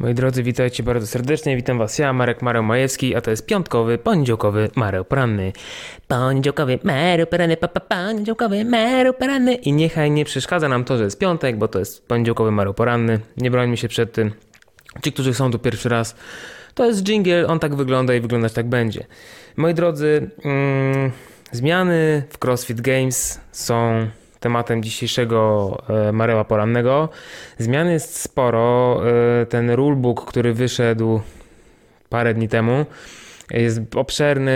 Moi drodzy, witajcie bardzo serdecznie. Witam Was ja, Marek Mareł Majewski, a to jest piątkowy, poniedziałkowy Mareł Poranny. Poniedziałkowy Mareł Poranny, papa, poniedziałkowy Mareł Poranny. I niechaj nie przeszkadza nam to, że jest piątek, bo to jest poniedziałkowy Mareł Poranny. Nie brońmy się przed tym. Ci, którzy są tu pierwszy raz, to jest jingle, on tak wygląda i wyglądać tak będzie. Moi drodzy, mm, zmiany w CrossFit Games są tematem dzisiejszego e, Mareła Porannego. Zmian jest sporo. E, ten rulebook, który wyszedł parę dni temu, jest obszerny.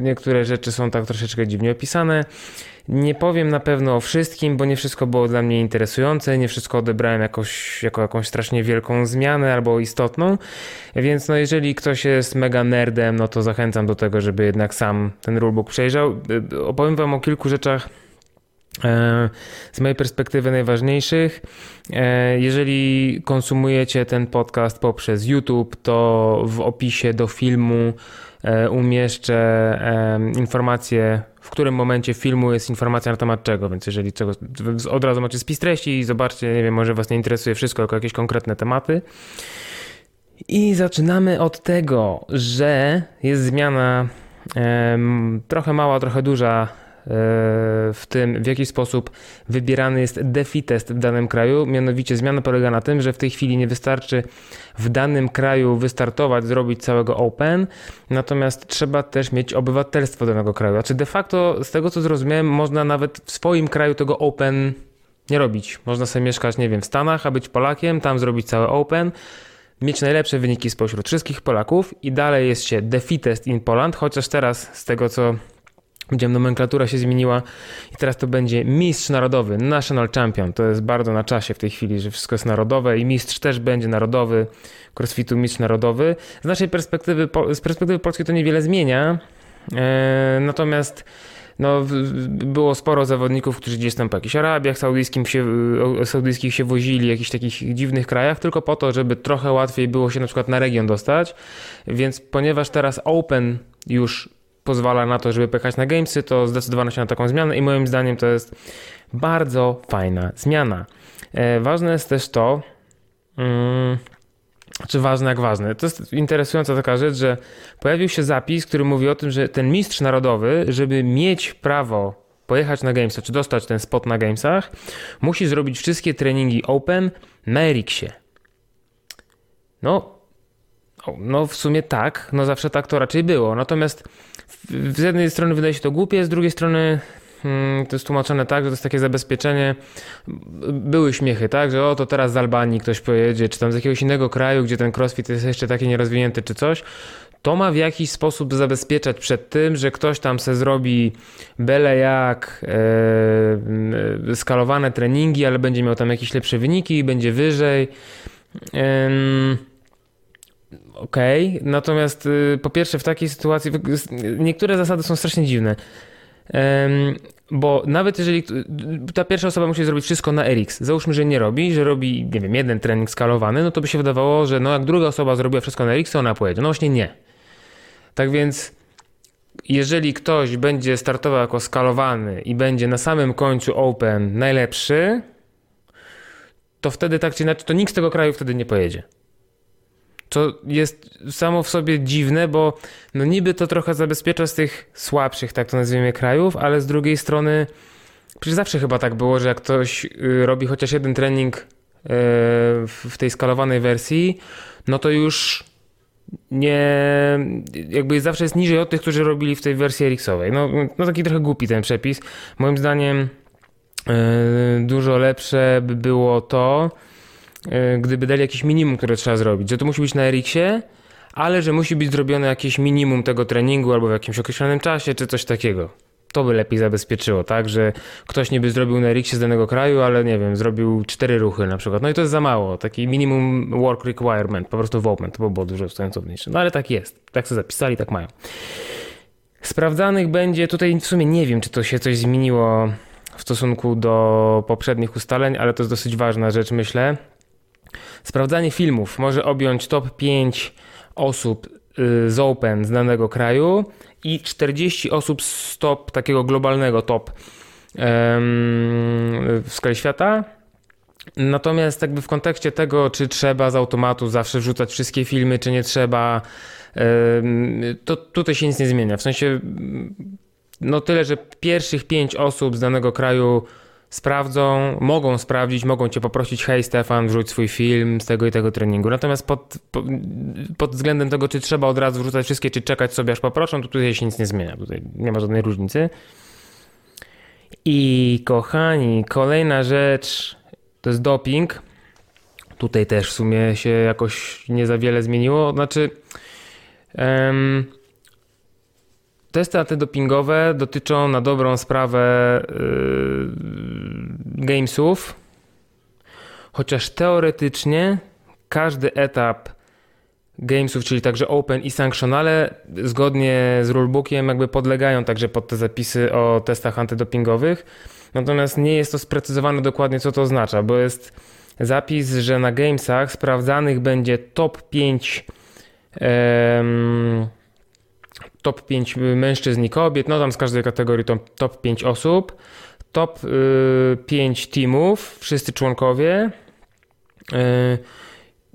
Niektóre rzeczy są tak troszeczkę dziwnie opisane. Nie powiem na pewno o wszystkim, bo nie wszystko było dla mnie interesujące, nie wszystko odebrałem jakoś, jako jakąś strasznie wielką zmianę albo istotną, więc no jeżeli ktoś jest mega nerdem, no to zachęcam do tego, żeby jednak sam ten rulebook przejrzał. E, opowiem wam o kilku rzeczach, z mojej perspektywy najważniejszych. E, jeżeli konsumujecie ten podcast poprzez YouTube, to w opisie do filmu e, umieszczę informację, w którym momencie filmu jest informacja na temat czego, więc jeżeli od razu macie spis treści i zobaczcie, nie wiem, może Was nie interesuje wszystko, tylko jakieś konkretne tematy. I zaczynamy od tego, że jest zmiana trochę mała, trochę duża w tym, w jaki sposób wybierany jest DeFi test w danym kraju. Mianowicie zmiana polega na tym, że w tej chwili nie wystarczy w danym kraju wystartować, zrobić całego Open, natomiast trzeba też mieć obywatelstwo danego kraju. Znaczy de facto, z tego co zrozumiałem, można nawet w swoim kraju tego Open nie robić. Można sobie mieszkać, nie wiem, w Stanach, a być Polakiem, tam zrobić cały Open mieć najlepsze wyniki spośród wszystkich Polaków i dalej jest się DeFi test in Poland, chociaż teraz z tego co Widziałem, nomenklatura się zmieniła i teraz to będzie mistrz narodowy, national champion. To jest bardzo na czasie w tej chwili, że wszystko jest narodowe i mistrz też będzie narodowy, crossfitu mistrz narodowy. Z naszej perspektywy, z perspektywy polskiej to niewiele zmienia, e, natomiast no, było sporo zawodników, którzy gdzieś tam po jakichś Arabiach saudyjskich się, saudyjskich się wozili, jakichś takich dziwnych krajach, tylko po to, żeby trochę łatwiej było się na przykład na region dostać. Więc ponieważ teraz Open już pozwala na to, żeby pojechać na Gamesy, to zdecydowano się na taką zmianę i moim zdaniem to jest bardzo fajna zmiana. E, ważne jest też to, mm, czy ważne jak ważne. To jest interesująca taka rzecz, że pojawił się zapis, który mówi o tym, że ten mistrz narodowy, żeby mieć prawo pojechać na Gamesy, czy dostać ten spot na Gamesach, musi zrobić wszystkie treningi Open na Eriksie. No, no w sumie tak, no zawsze tak to raczej było. Natomiast z jednej strony wydaje się to głupie, z drugiej strony hmm, to jest tłumaczone tak, że to jest takie zabezpieczenie. Były śmiechy, tak, że o to teraz z Albanii ktoś pojedzie, czy tam z jakiegoś innego kraju, gdzie ten crossfit jest jeszcze taki nierozwinięty, czy coś. To ma w jakiś sposób zabezpieczać przed tym, że ktoś tam se zrobi byle jak e, skalowane treningi, ale będzie miał tam jakieś lepsze wyniki, będzie wyżej. E, Okej, okay. natomiast y, po pierwsze w takiej sytuacji niektóre zasady są strasznie dziwne. Bo nawet jeżeli ta pierwsza osoba musi zrobić wszystko na RX, załóżmy, że nie robi, że robi, nie wiem, jeden trening skalowany, no to by się wydawało, że no jak druga osoba zrobiła wszystko na RX, to ona pojedzie. No właśnie nie. Tak więc jeżeli ktoś będzie startował jako skalowany i będzie na samym końcu Open najlepszy, to wtedy tak czy inaczej, to nikt z tego kraju wtedy nie pojedzie. To jest samo w sobie dziwne, bo no niby to trochę zabezpiecza z tych słabszych, tak to nazwijmy, krajów, ale z drugiej strony przecież zawsze chyba tak było, że jak ktoś y, robi chociaż jeden trening y, w tej skalowanej wersji, no to już nie, jakby zawsze jest niżej od tych, którzy robili w tej wersji RX-owej. No, no taki trochę głupi ten przepis. Moim zdaniem y, dużo lepsze by było to, gdyby dali jakieś minimum, które trzeba zrobić, że to musi być na RX-ie, ale że musi być zrobione jakieś minimum tego treningu albo w jakimś określonym czasie, czy coś takiego. To by lepiej zabezpieczyło, tak? Że ktoś nie by zrobił na RX-ie z danego kraju, ale nie wiem, zrobił cztery ruchy na przykład. No i to jest za mało. Taki minimum work requirement, po prostu w open. To by było dużo sensowniejsze. No ale tak jest. Tak sobie zapisali, tak mają. Sprawdzanych będzie, tutaj w sumie nie wiem, czy to się coś zmieniło w stosunku do poprzednich ustaleń, ale to jest dosyć ważna rzecz, myślę. Sprawdzanie filmów może objąć top 5 osób y, z Open z danego kraju i 40 osób z top takiego globalnego top w skali świata. Natomiast jakby w kontekście tego, czy trzeba z automatu zawsze wrzucać wszystkie filmy, czy nie trzeba, to tutaj się nic nie zmienia. W sensie, no tyle, że pierwszych pięć osób z danego kraju sprawdzą, mogą sprawdzić, mogą cię poprosić, hej Stefan, wrzuć swój film z tego i tego treningu. Natomiast pod, pod względem tego, czy trzeba od razu wrzucać wszystkie, czy czekać sobie aż poproszą, to tutaj się nic nie zmienia. Tutaj nie ma żadnej różnicy. I kochani, kolejna rzecz to jest doping. Tutaj też w sumie się jakoś nie za wiele zmieniło. Znaczy, um, testy antydopingowe dotyczą na dobrą sprawę yy, gamesów, chociaż teoretycznie każdy etap gamesów, czyli także open i sanctionale, zgodnie z rulebookiem jakby podlegają także pod te zapisy o testach antydopingowych. Natomiast nie jest to sprecyzowane dokładnie, co to oznacza, bo jest zapis, że na gamesach sprawdzanych będzie top 5 um, top 5 mężczyzn i kobiet, no tam z każdej kategorii to top 5 osób, top y, 5 teamów, wszyscy członkowie y,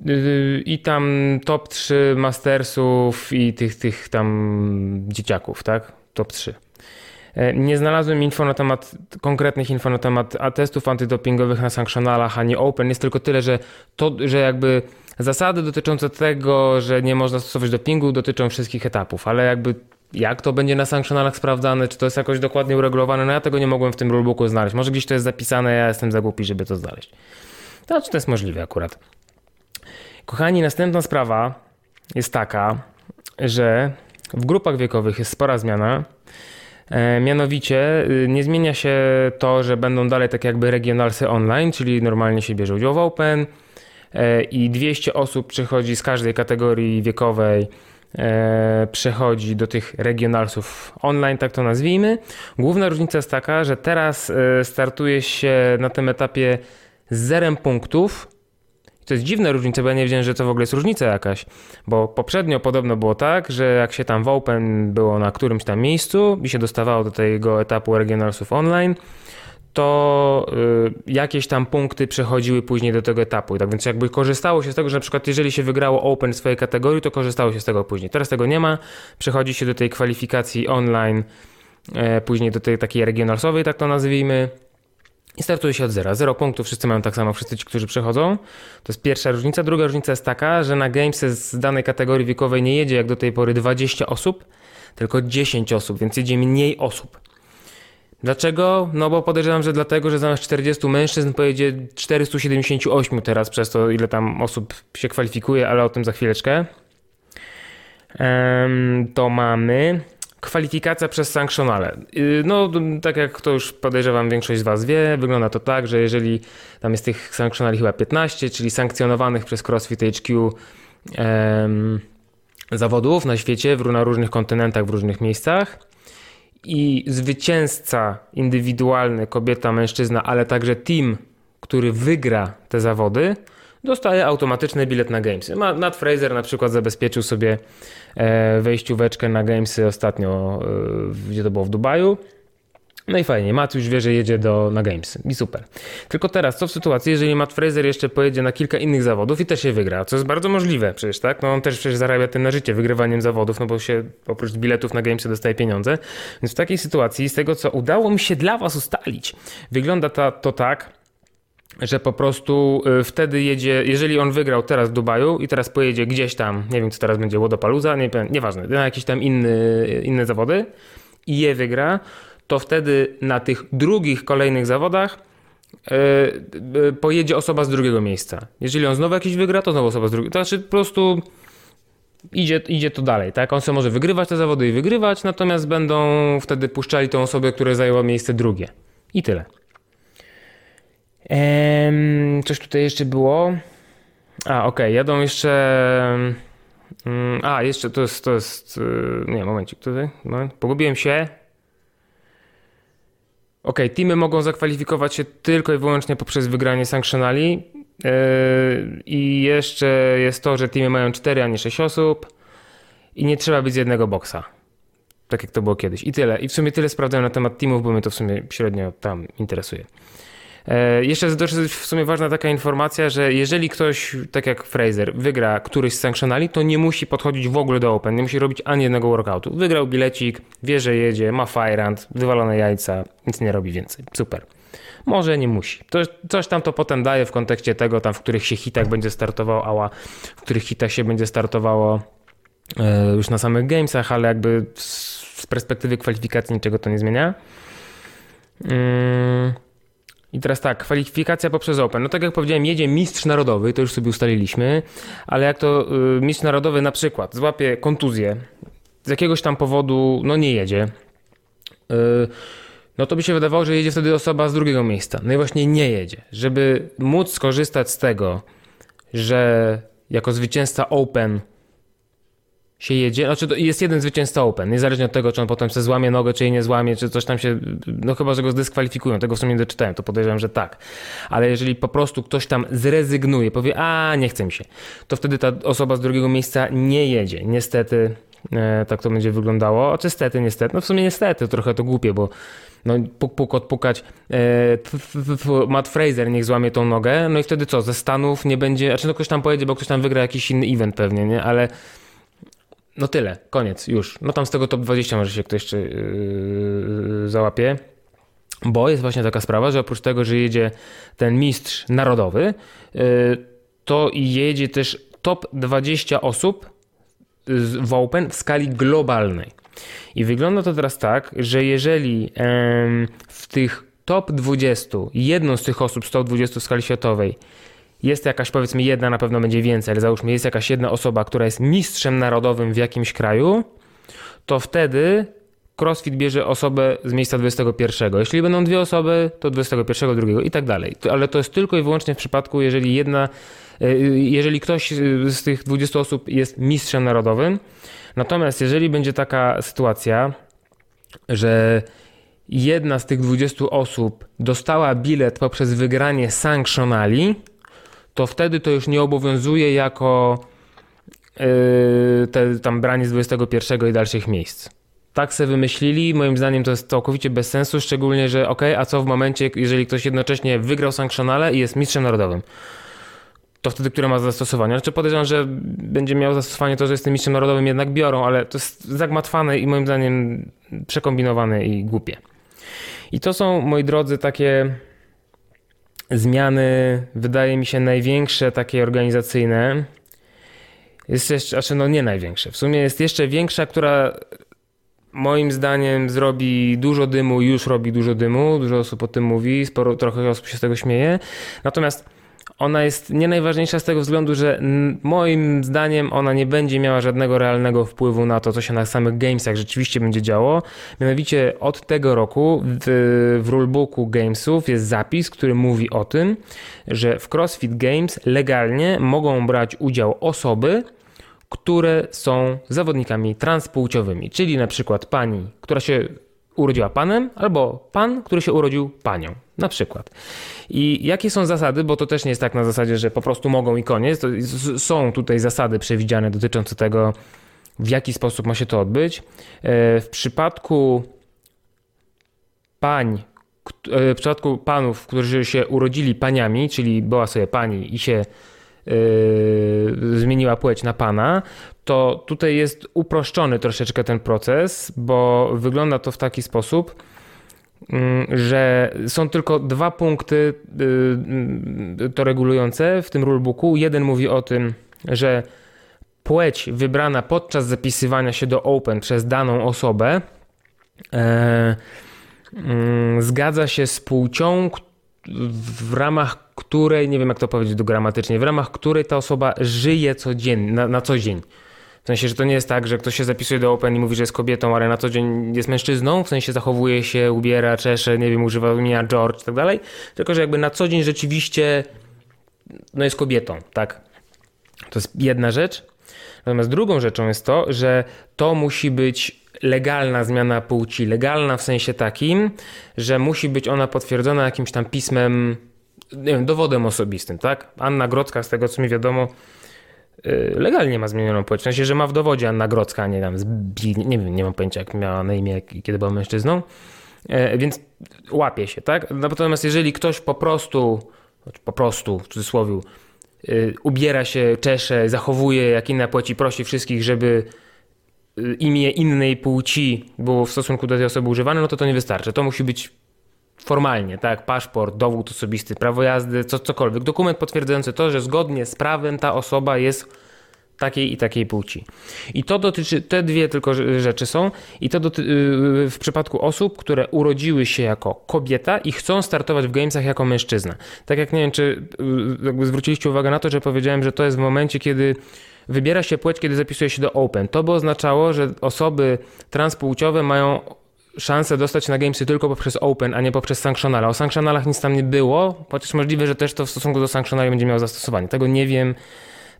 y, i tam top 3 mastersów i tych, tych tam dzieciaków, tak? Top 3. E, nie znalazłem info na temat, konkretnych info na temat testów antydopingowych na sanctionalach, a nie open. Jest tylko tyle, że to, że jakby zasady dotyczące tego, że nie można stosować dopingu dotyczą wszystkich etapów, ale jakby jak to będzie na sanctionalach sprawdzane, czy to jest jakoś dokładnie uregulowane, no ja tego nie mogłem w tym rulebooku znaleźć. Może gdzieś to jest zapisane, ja jestem za głupi, żeby to znaleźć. To czy to jest możliwe akurat. Kochani, następna sprawa jest taka, że w grupach wiekowych jest spora zmiana. E, mianowicie y, nie zmienia się to, że będą dalej tak jakby regionalsy online, czyli normalnie się bierze udział w Open i 200 osób przychodzi z każdej kategorii wiekowej e, przechodzi do tych regionalsów online, tak to nazwijmy. Główna różnica jest taka, że teraz startuje się na tym etapie z zerem punktów, to jest dziwna różnica, bo ja nie wiedziałem, że to w ogóle jest różnica jakaś, bo poprzednio podobno było tak, że jak się tam w Open było na którymś tam miejscu i się dostawało do tego etapu Regionalsów Online, to y, jakieś tam punkty przechodziły później do tego etapu. tak więc jakby korzystało się z tego, że na przykład jeżeli się wygrało Open w swojej kategorii, to korzystało się z tego później. Teraz tego nie ma, przechodzi się do tej kwalifikacji online, e, później do tej takiej regionalsowej, tak to nazwijmy. I startuje się od zera. Zero punktów, wszyscy mają tak samo, wszyscy ci, którzy przechodzą. To jest pierwsza różnica. Druga różnica jest taka, że na Gamesy z danej kategorii wiekowej nie jedzie jak do tej pory 20 osób, tylko 10 osób, więc jedzie mniej osób. Dlaczego? No bo podejrzewam, że dlatego, że zamiast 40 mężczyzn pojedzie 478 teraz przez to, ile tam osób się kwalifikuje, ale o tym za chwileczkę. to mamy Kwalifikacja przez sanctionale. Y, no, tak jak to już podejrzewam większość z Was wie, wygląda to tak, że jeżeli tam jest tych sanctionali chyba 15, czyli sankcjonowanych przez CrossFit HQ zawodów na świecie, na różnych kontynentach, w różnych miejscach i zwycięzca indywidualny, kobieta, mężczyzna, ale także team, który wygra te zawody, dostaje automatyczny bilet na Gamesy. Matt Fraser na przykład zabezpieczył sobie e, wejścióweczkę na Gamesy ostatnio, e, gdzie to było w Dubaju. No i fajnie, Matt już wie, że jedzie do, na Games i super. Tylko teraz, co w sytuacji, jeżeli Matt Fraser jeszcze pojedzie na kilka innych zawodów i też się wygra, co jest bardzo możliwe przecież, tak? No on też przecież zarabia tym na życie, wygrywaniem zawodów, no bo się oprócz biletów na Gamesy dostaje pieniądze. Więc w takiej sytuacji, z tego co udało mi się dla was ustalić, wygląda to, to tak, że po prostu y, wtedy jedzie, jeżeli on wygrał teraz w Dubaju i teraz pojedzie gdzieś tam, nie wiem co teraz będzie, Łodopaluza, nie, nieważne, na jakieś tam inny, inne zawody i je wygra, to wtedy na tych drugich kolejnych zawodach yy, pojedzie osoba z drugiego miejsca. Jeżeli on znowu jakiś wygra, to znowu osoba z drugiego. To znaczy po prostu idzie, idzie to dalej, tak? On sobie może wygrywać te zawody i wygrywać, natomiast będą wtedy puszczali tą osobę, która zajęła miejsce drugie. I tyle. Ehm, coś tutaj jeszcze było. A, okej, okay, jadą jeszcze. Um, a, jeszcze to jest. To jest yy, nie, momencik tutaj. Moment. Pogubiłem się. Ok, teamy mogą zakwalifikować się tylko i wyłącznie poprzez wygranie sanctionali. Yy, I jeszcze jest to, że teamy mają 4, a nie 6 osób. I nie trzeba być z jednego boksa. Tak jak to było kiedyś. I tyle. I w sumie tyle sprawdzałem na temat teamów, bo mnie to w sumie średnio tam interesuje. E, jeszcze też w sumie ważna taka informacja, że jeżeli ktoś, tak jak Fraser, wygra któryś z sanctionali, to nie musi podchodzić w ogóle do Open, nie musi robić ani jednego workoutu. Wygrał bilecik, wie, że jedzie, ma firehand, wywalone jajca, nic nie robi więcej. Super. Może nie musi. To, coś tam to potem daje w kontekście tego, tam w których się hitach będzie startowało ała, w których hitach się będzie startowało e, już na samych gamesach, ale jakby z perspektywy kwalifikacji niczego to nie zmienia. Yy. I teraz tak, kwalifikacja poprzez Open. No tak jak powiedziałem, jedzie mistrz narodowy, to już sobie ustaliliśmy, ale jak to y, mistrz narodowy na przykład złapie kontuzję, z jakiegoś tam powodu, no nie jedzie, y, no to by się wydawało, że jedzie wtedy osoba z drugiego miejsca. No i właśnie nie jedzie. Żeby móc skorzystać z tego, że jako zwycięzca Open się jedzie, znaczy jest jeden zwycięzca Open, niezależnie od tego, czy on potem se złamie nogę, czy jej nie złamie, czy coś tam się, no chyba, że go zdyskwalifikują, tego w sumie nie doczytałem, to podejrzewam, że tak. Ale jeżeli po prostu ktoś tam zrezygnuje, powie, a nie chce mi się, to wtedy ta osoba z drugiego miejsca nie jedzie. Niestety e, tak to będzie wyglądało, czy stety, niestety, no w sumie niestety, trochę to głupie, bo no puk, puk, odpukać e, Matt Fraser niech złamie tą nogę, no i wtedy co, ze Stanów nie będzie, znaczy no ktoś tam pojedzie, bo ktoś tam wygra jakiś inny event pewnie, nie, ale no tyle, koniec, już. No tam z tego top 20 może się ktoś jeszcze yy, załapie. Bo jest właśnie taka sprawa, że oprócz tego, że jedzie ten mistrz narodowy, yy, to jedzie też top 20 osób w Open w skali globalnej. I wygląda to teraz tak, że jeżeli yy, w tych top 20 jedną z tych osób z top 20 w skali światowej jest jakaś, powiedzmy, jedna, na pewno będzie więcej, ale załóżmy, jest jakaś jedna osoba, która jest mistrzem narodowym w jakimś kraju, to wtedy CrossFit bierze osobę z miejsca 21. Jeśli będą dwie osoby, to 21, drugiego i tak dalej. Ale to jest tylko i wyłącznie w przypadku, jeżeli jedna, e, jeżeli ktoś z tych 20 osób jest mistrzem narodowym. Natomiast jeżeli będzie taka sytuacja, że jedna z tych 20 osób dostała bilet poprzez wygranie sanctionali, to wtedy to już nie obowiązuje jako yy, te, tam branie z 21 i dalszych miejsc. Tak se wymyślili, moim zdaniem to jest całkowicie bez sensu, szczególnie, że ok, a co w momencie, jeżeli ktoś jednocześnie wygrał sankcjonale i jest mistrzem narodowym? To wtedy, które ma zastosowanie. Znaczy podejrzewam, że będzie miał zastosowanie to, że jest tym mistrzem narodowym, jednak biorą, ale to jest zagmatwane i moim zdaniem przekombinowane i głupie. I to są, moi drodzy, takie zmiany, wydaje mi się, największe takie organizacyjne. Jest jeszcze, znaczy no nie największe. W sumie jest jeszcze większa, która moim zdaniem zrobi dużo dymu, już robi dużo dymu, dużo osób o tym mówi, sporo, trochę osób się z tego śmieje. Natomiast ona jest nie najważniejsza z tego względu, że moim zdaniem ona nie będzie miała żadnego realnego wpływu na to, co się na samych gamesach rzeczywiście będzie działo. Mianowicie od tego roku w, w rulebooku gamesów jest zapis, który mówi o tym, że w CrossFit Games legalnie mogą brać udział osoby, które są zawodnikami transpłciowymi, czyli na przykład pani, która się urodziła panem, albo pan, który się urodził panią, na przykład. I jakie są zasady, bo to też nie jest tak na zasadzie, że po prostu mogą i koniec. są tutaj zasady przewidziane dotyczące tego, w jaki sposób ma się to odbyć. E, w przypadku pań, e, w przypadku panów, którzy się urodzili paniami, czyli była sobie pani i się Yy, zmieniła płeć na pana, to tutaj jest uproszczony troszeczkę ten proces, bo wygląda to w taki sposób, mm, że są tylko dwa punkty yy, to regulujące w tym rulebooku. Jeden mówi o tym, że płeć wybrana podczas zapisywania się do Open przez daną osobę e, mm, zgadza się z płcią, w ramach której, nie wiem jak to powiedzieć gramatycznie, w ramach której ta osoba żyje codziennie, na, na co dzień. W sensie, że to nie jest tak, że ktoś się zapisuje do Open i mówi, że jest kobietą, ale na co dzień jest mężczyzną, w sensie zachowuje się, ubiera, czesze, nie wiem, używa imienia George i tak dalej, tylko że jakby na co dzień rzeczywiście no jest kobietą, tak? To jest jedna rzecz. Natomiast drugą rzeczą jest to, że to musi być legalna zmiana płci. Legalna w sensie takim, że musi być ona potwierdzona jakimś tam pismem, nie wiem, dowodem osobistym, tak? Anna Grodzka, z tego co mi wiadomo, y, legalnie ma zmienioną płeć. W sensie, że ma w dowodzie Anna Grodzka, a nie tam nie wiem, nie mam pojęcia jak miała na imię, kiedy była mężczyzną. E, więc łapie się, tak? Natomiast jeżeli ktoś po prostu, po prostu w cudzysłowie, y, ubiera się, czesze, zachowuje jak inna płci, prosi wszystkich, żeby y, imię innej płci było w stosunku do tej osoby używane, no to to nie wystarczy. To musi być formalnie, tak? Paszport, dowód osobisty, prawo jazdy, co, cokolwiek. Dokument potwierdzający to, że zgodnie z prawem ta osoba jest takiej i takiej płci. I to dotyczy, te dwie tylko rzeczy są, i to doty, y, w przypadku osób, które urodziły się jako kobieta i chcą startować w gamesach jako mężczyzna. Tak jak nie wiem, czy y, jakby zwróciliście uwagę na to, że powiedziałem, że to jest w momencie, kiedy wybiera się płeć, kiedy zapisuje się do Open. To by oznaczało, że osoby transpłciowe mają szansę dostać na gamesy tylko poprzez Open, a nie poprzez Sanctionala. O Sanctionalach nic tam nie było, chociaż możliwe, że też to w stosunku do Sanctionali będzie miało zastosowanie. Tego nie wiem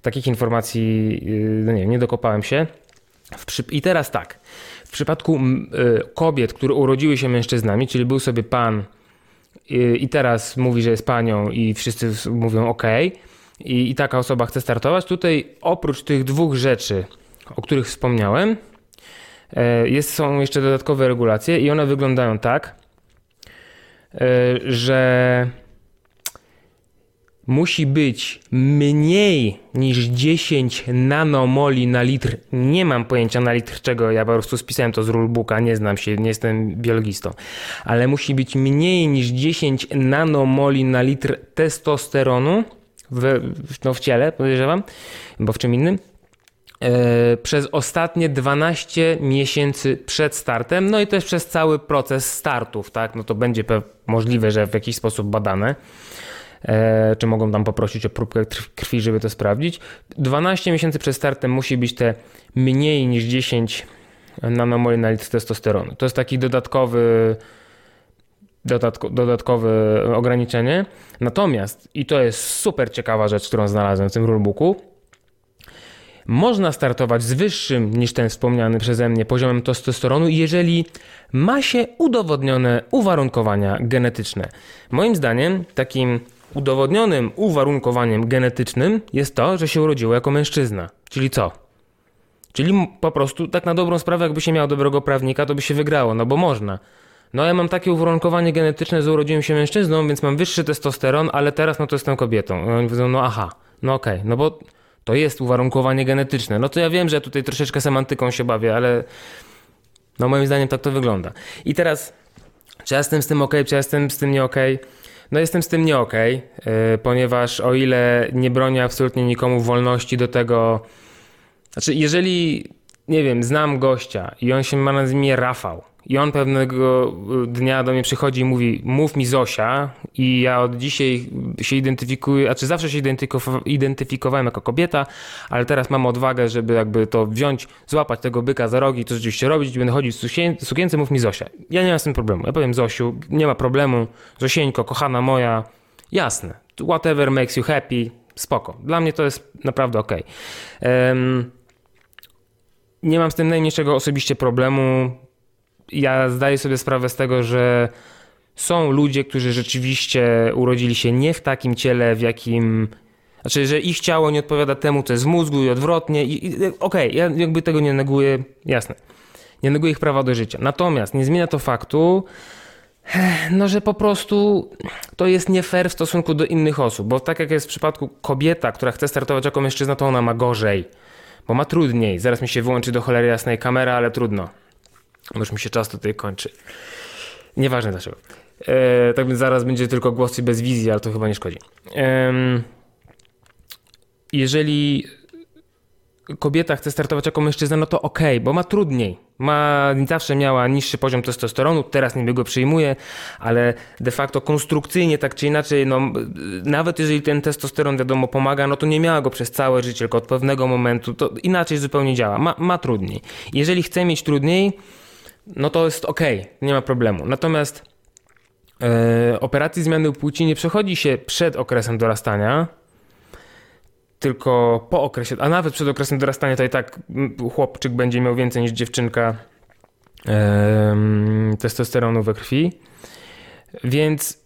takich informacji y, no nie, nie dokopałem się. I teraz tak, w przypadku y, kobiet, które urodziły się mężczyznami, czyli był sobie pan y, i teraz mówi, że jest panią i wszyscy mówią ok, i taka osoba chce startować, tutaj oprócz tych dwóch rzeczy, o których wspomniałem, jest, są jeszcze dodatkowe regulacje i one wyglądają tak, że musi być mniej niż 10 nanomoli na litr. Nie mam pojęcia na litr czego, ja po prostu spisałem to z rulebooka, nie znam się, nie jestem biologistą. Ale musi być mniej niż 10 nanomoli na litr testosteronu w, no w ciele, podejrzewam, bo w czym innym. E, przez ostatnie 12 miesięcy przed startem, no i też przez cały proces startów, tak? No to będzie możliwe, że w jakiś sposób badane. E, czy mogą tam poprosić o próbkę krwi, żeby to sprawdzić. 12 miesięcy przed startem musi być te mniej niż 10 nanomoli na litr testosteronu. To jest taki dodatkowy dodatko, dodatkowe ograniczenie. Natomiast, i to jest super ciekawa rzecz, którą znalazłem w tym rulebooku, można startować z wyższym niż ten wspomniany przeze mnie poziomem testosteronu, jeżeli ma się udowodnione uwarunkowania genetyczne. Moim zdaniem takim udowodnionym uwarunkowaniem genetycznym jest to, że się urodziło jako mężczyzna. Czyli co? Czyli po prostu tak na dobrą sprawę, jakby się miał dobrego prawnika, to by się wygrało, no bo można. No ja mam takie uwarunkowanie genetyczne, że urodziłem się mężczyzną, więc mam wyższy testosteron, ale teraz no to jestem kobietą. No oni powiedzą, no aha, no okej, okay, no bo to jest uwarunkowanie genetyczne. No to ja wiem, że tutaj troszeczkę semantyką się bawię, ale no moim zdaniem tak to wygląda. I teraz, czy ja jestem z tym ok, czy ja jestem z tym nie ok? No jestem z tym nie okej, okay, ponieważ o ile nie bronię absolutnie nikomu wolności do tego, znaczy jeżeli, nie wiem, znam gościa i on się ma na nazwie Rafał i on pewnego dnia do mnie przychodzi i mówi, mów mi Zosia i ja od dzisiaj się identyfikuję, znaczy zawsze się identyfikowałem jako kobieta, ale teraz mam odwagę, żeby jakby to wziąć, złapać tego byka za rogi, to rzeczywiście robić, będę chodzić w sukience, mów mi Zosia. Ja nie mam z tym problemu. Ja powiem Zosiu, nie ma problemu, Zosieńko, kochana moja, jasne, whatever makes you happy, spoko. Dla mnie to jest naprawdę ok. Um, nie mam z tym najmniejszego osobiście problemu ja zdaję sobie sprawę z tego, że są ludzie, którzy rzeczywiście urodzili się nie w takim ciele, w jakim. Znaczy, że ich ciało nie odpowiada temu, co jest w mózgu i odwrotnie. I, i, Okej, okay, ja jakby tego nie neguję, jasne. Nie neguję ich prawa do życia. Natomiast nie zmienia to faktu, no, że po prostu to jest nie fair w stosunku do innych osób. Bo tak jak jest w przypadku kobieta, która chce startować jako mężczyzna, to ona ma gorzej. Bo ma trudniej. Zaraz mi się wyłączy do cholery jasnej kamera, ale trudno. Już mi się czas tutaj kończy. Nieważne dlaczego. E, tak więc zaraz będzie tylko głos bez wizji, ale to chyba nie szkodzi. E, jeżeli kobieta chce startować jako mężczyzna, no to okej, okay, bo ma trudniej. Ma, zawsze miała niższy poziom testosteronu, teraz niby go przyjmuje, ale de facto konstrukcyjnie tak czy inaczej, no, nawet jeżeli ten testosteron wiadomo pomaga, no to nie miała go przez całe życie, tylko od pewnego momentu, to inaczej zupełnie działa. Ma, ma trudniej. Jeżeli chce mieć trudniej, no to jest ok, nie ma problemu. Natomiast e, operacji zmiany płci nie przechodzi się przed okresem dorastania, tylko po okresie, a nawet przed okresem dorastania to i tak chłopczyk będzie miał więcej niż dziewczynka e, testosteronu we krwi. Więc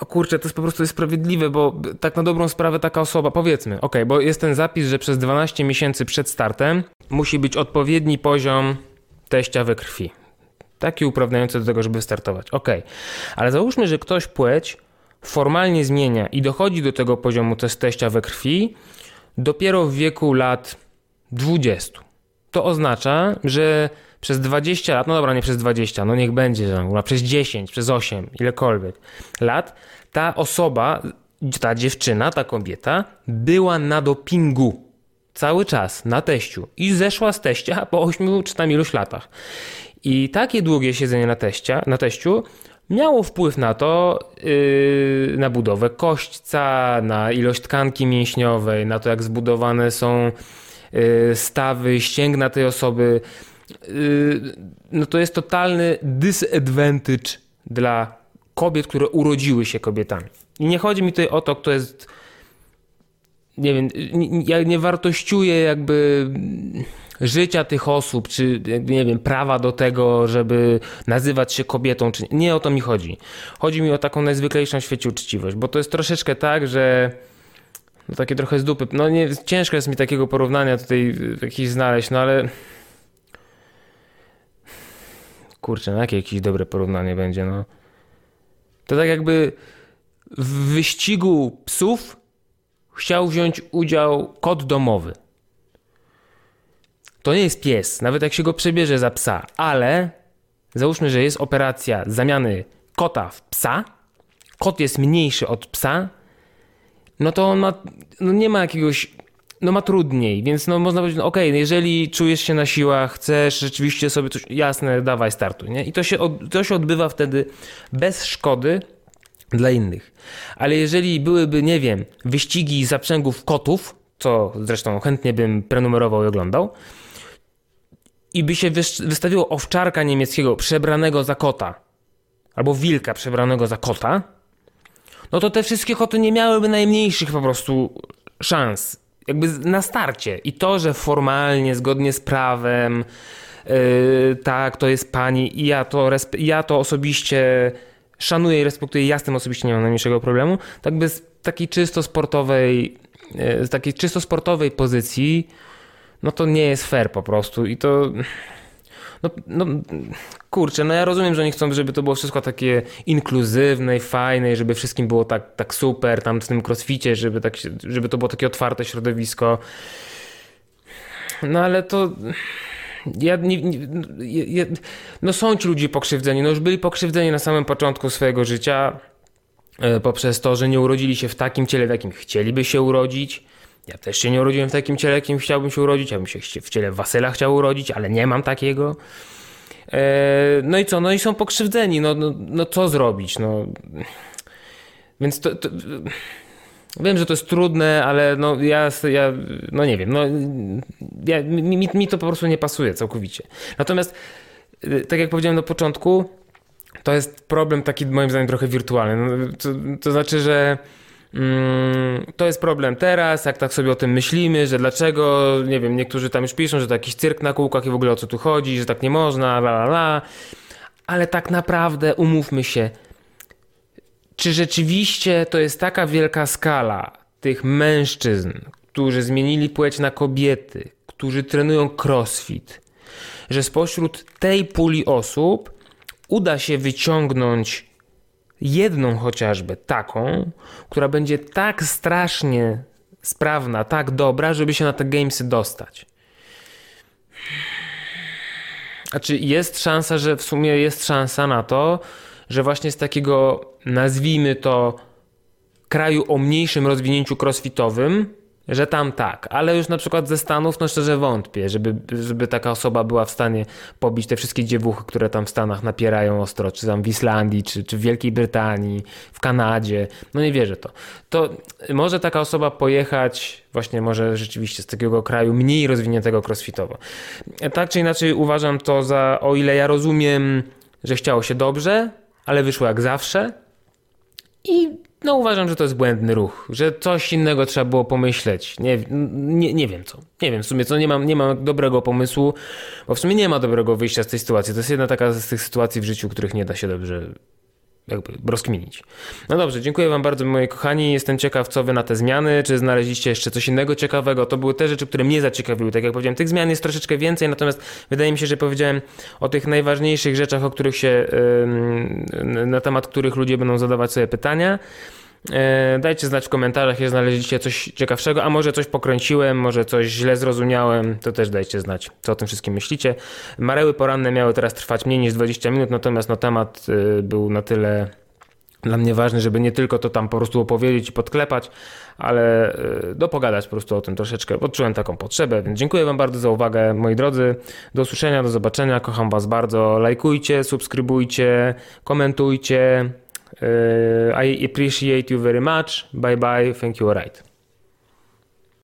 no kurczę, to jest po prostu sprawiedliwe, bo tak na dobrą sprawę taka osoba, powiedzmy, ok, bo jest ten zapis, że przez 12 miesięcy przed startem musi być odpowiedni poziom teścia we krwi. Taki uprawniający do tego, żeby startować. Ok, ale załóżmy, że ktoś płeć formalnie zmienia i dochodzi do tego poziomu teścia we krwi dopiero w wieku lat 20. To oznacza, że przez 20 lat, no dobra, nie przez 20, no niech będzie, że przez 10, przez 8, ilekolwiek lat, ta osoba, ta dziewczyna, ta kobieta była na dopingu cały czas na teściu i zeszła z teścia po 8 czy tam iluś latach. I takie długie siedzenie na, teścia, na teściu miało wpływ na to, yy, na budowę kośćca, na ilość tkanki mięśniowej, na to jak zbudowane są yy, stawy, ścięgna tej osoby. Yy, no to jest totalny disadvantage dla kobiet, które urodziły się kobietami. I nie chodzi mi tutaj o to, kto jest nie wiem, ja nie wartościuję jakby życia tych osób, czy nie wiem, prawa do tego, żeby nazywać się kobietą, czy nie o to mi chodzi. Chodzi mi o taką najzwyklejszą w świecie uczciwość, bo to jest troszeczkę tak, że no takie trochę z dupy, no nie, ciężko jest mi takiego porównania tutaj jakiś znaleźć, no ale kurczę, no jakie jakieś dobre porównanie będzie, no. To tak jakby w wyścigu psów chciał wziąć udział kot domowy. To nie jest pies, nawet jak się go przebierze za psa, ale załóżmy, że jest operacja zamiany kota w psa, kot jest mniejszy od psa, no to on ma, no nie ma jakiegoś, no ma trudniej, więc no można powiedzieć, no okej, okay, jeżeli czujesz się na siłach, chcesz rzeczywiście sobie coś, jasne, dawaj startu, nie? I to się, to się odbywa wtedy bez szkody dla innych. Ale jeżeli byłyby, nie wiem, wyścigi zaprzęgów kotów, co zresztą chętnie bym prenumerował i oglądał, i by się wystawiło owczarka niemieckiego przebranego za kota, albo wilka przebranego za kota, no to te wszystkie koty nie miałyby najmniejszych po prostu szans. Jakby na starcie. I to, że formalnie, zgodnie z prawem, yy, tak, to jest pani, i ja to, ja to osobiście szanuję i respektuję, ja z tym osobiście nie mam najmniejszego problemu, tak by z takiej czysto sportowej, yy, z takiej czysto sportowej pozycji no to nie jest fair po prostu i to... No, no, kurczę, no ja rozumiem, że oni chcą, żeby to było wszystko takie inkluzywne i fajne, żeby wszystkim było tak, tak super, tam w tym crossficie, żeby, tak, żeby to było takie otwarte środowisko. No ale to... Ja, nie, nie, no są ci ludzie pokrzywdzeni, no już byli pokrzywdzeni na samym początku swojego życia e, poprzez to, że nie urodzili się w takim ciele, w jakim chcieliby się urodzić ja też się nie urodziłem w takim ciele, jakim chciałbym się urodzić. Ja bym się w ciele Wasyla chciał urodzić, ale nie mam takiego. E, no i co? No i są pokrzywdzeni. No, no, no co zrobić? No. Więc to, to, Wiem, że to jest trudne, ale no ja, ja no nie wiem, no ja, mi, mi to po prostu nie pasuje całkowicie. Natomiast, e, tak jak powiedziałem na początku, to jest problem taki moim zdaniem trochę wirtualny. No, to, to znaczy, że Mm, to jest problem teraz, jak tak sobie o tym myślimy, że dlaczego, nie wiem, niektórzy tam już piszą, że to jakiś cyrk na kółkach i w ogóle o co tu chodzi, że tak nie można, la la la. Ale tak naprawdę umówmy się, czy rzeczywiście to jest taka wielka skala tych mężczyzn, którzy zmienili płeć na kobiety, którzy trenują crossfit, że spośród tej puli osób uda się wyciągnąć jedną chociażby taką, która będzie tak strasznie sprawna, tak dobra, żeby się na te gamesy dostać. Znaczy jest szansa, że w sumie jest szansa na to, że właśnie z takiego, nazwijmy to, kraju o mniejszym rozwinięciu crossfitowym, że tam tak, ale już na przykład ze Stanów, no szczerze wątpię, żeby, żeby taka osoba była w stanie pobić te wszystkie dziewuchy, które tam w Stanach napierają ostro, czy tam w Islandii, czy, czy w Wielkiej Brytanii, w Kanadzie. No nie wierzę to. To może taka osoba pojechać właśnie może rzeczywiście z takiego kraju mniej rozwiniętego crossfitowo. Tak czy inaczej uważam to za, o ile ja rozumiem, że chciało się dobrze, ale wyszło jak zawsze i no uważam, że to jest błędny ruch, że coś innego trzeba było pomyśleć. Nie, nie, nie wiem co. Nie wiem, w sumie co, nie mam, nie mam dobrego pomysłu, bo w sumie nie ma dobrego wyjścia z tej sytuacji. To jest jedna taka z tych sytuacji w życiu, których nie da się dobrze jakby rozkminić. No dobrze, dziękuję wam bardzo moi kochani, jestem ciekaw co wy na te zmiany, czy znaleźliście jeszcze coś innego ciekawego, to były te rzeczy, które mnie zaciekawiły, tak jak powiedziałem, tych zmian jest troszeczkę więcej, natomiast wydaje mi się, że powiedziałem o tych najważniejszych rzeczach, o których się, na temat których ludzie będą zadawać sobie pytania. E, dajcie znać w komentarzach, jeśli znaleźliście coś ciekawszego, a może coś pokręciłem, może coś źle zrozumiałem, to też dajcie znać, co o tym wszystkim myślicie. Mareły poranne miały teraz trwać mniej niż 20 minut, natomiast no, temat y, był na tyle dla mnie ważny, żeby nie tylko to tam po prostu opowiedzieć i podklepać, ale y, dopogadać po prostu o tym troszeczkę. Odczułem taką potrzebę, więc dziękuję Wam bardzo za uwagę, moi drodzy. Do usłyszenia, do zobaczenia. Kocham Was bardzo. Lajkujcie, subskrybujcie, komentujcie. Uh, I appreciate you very much. Bye bye. Thank you. All right.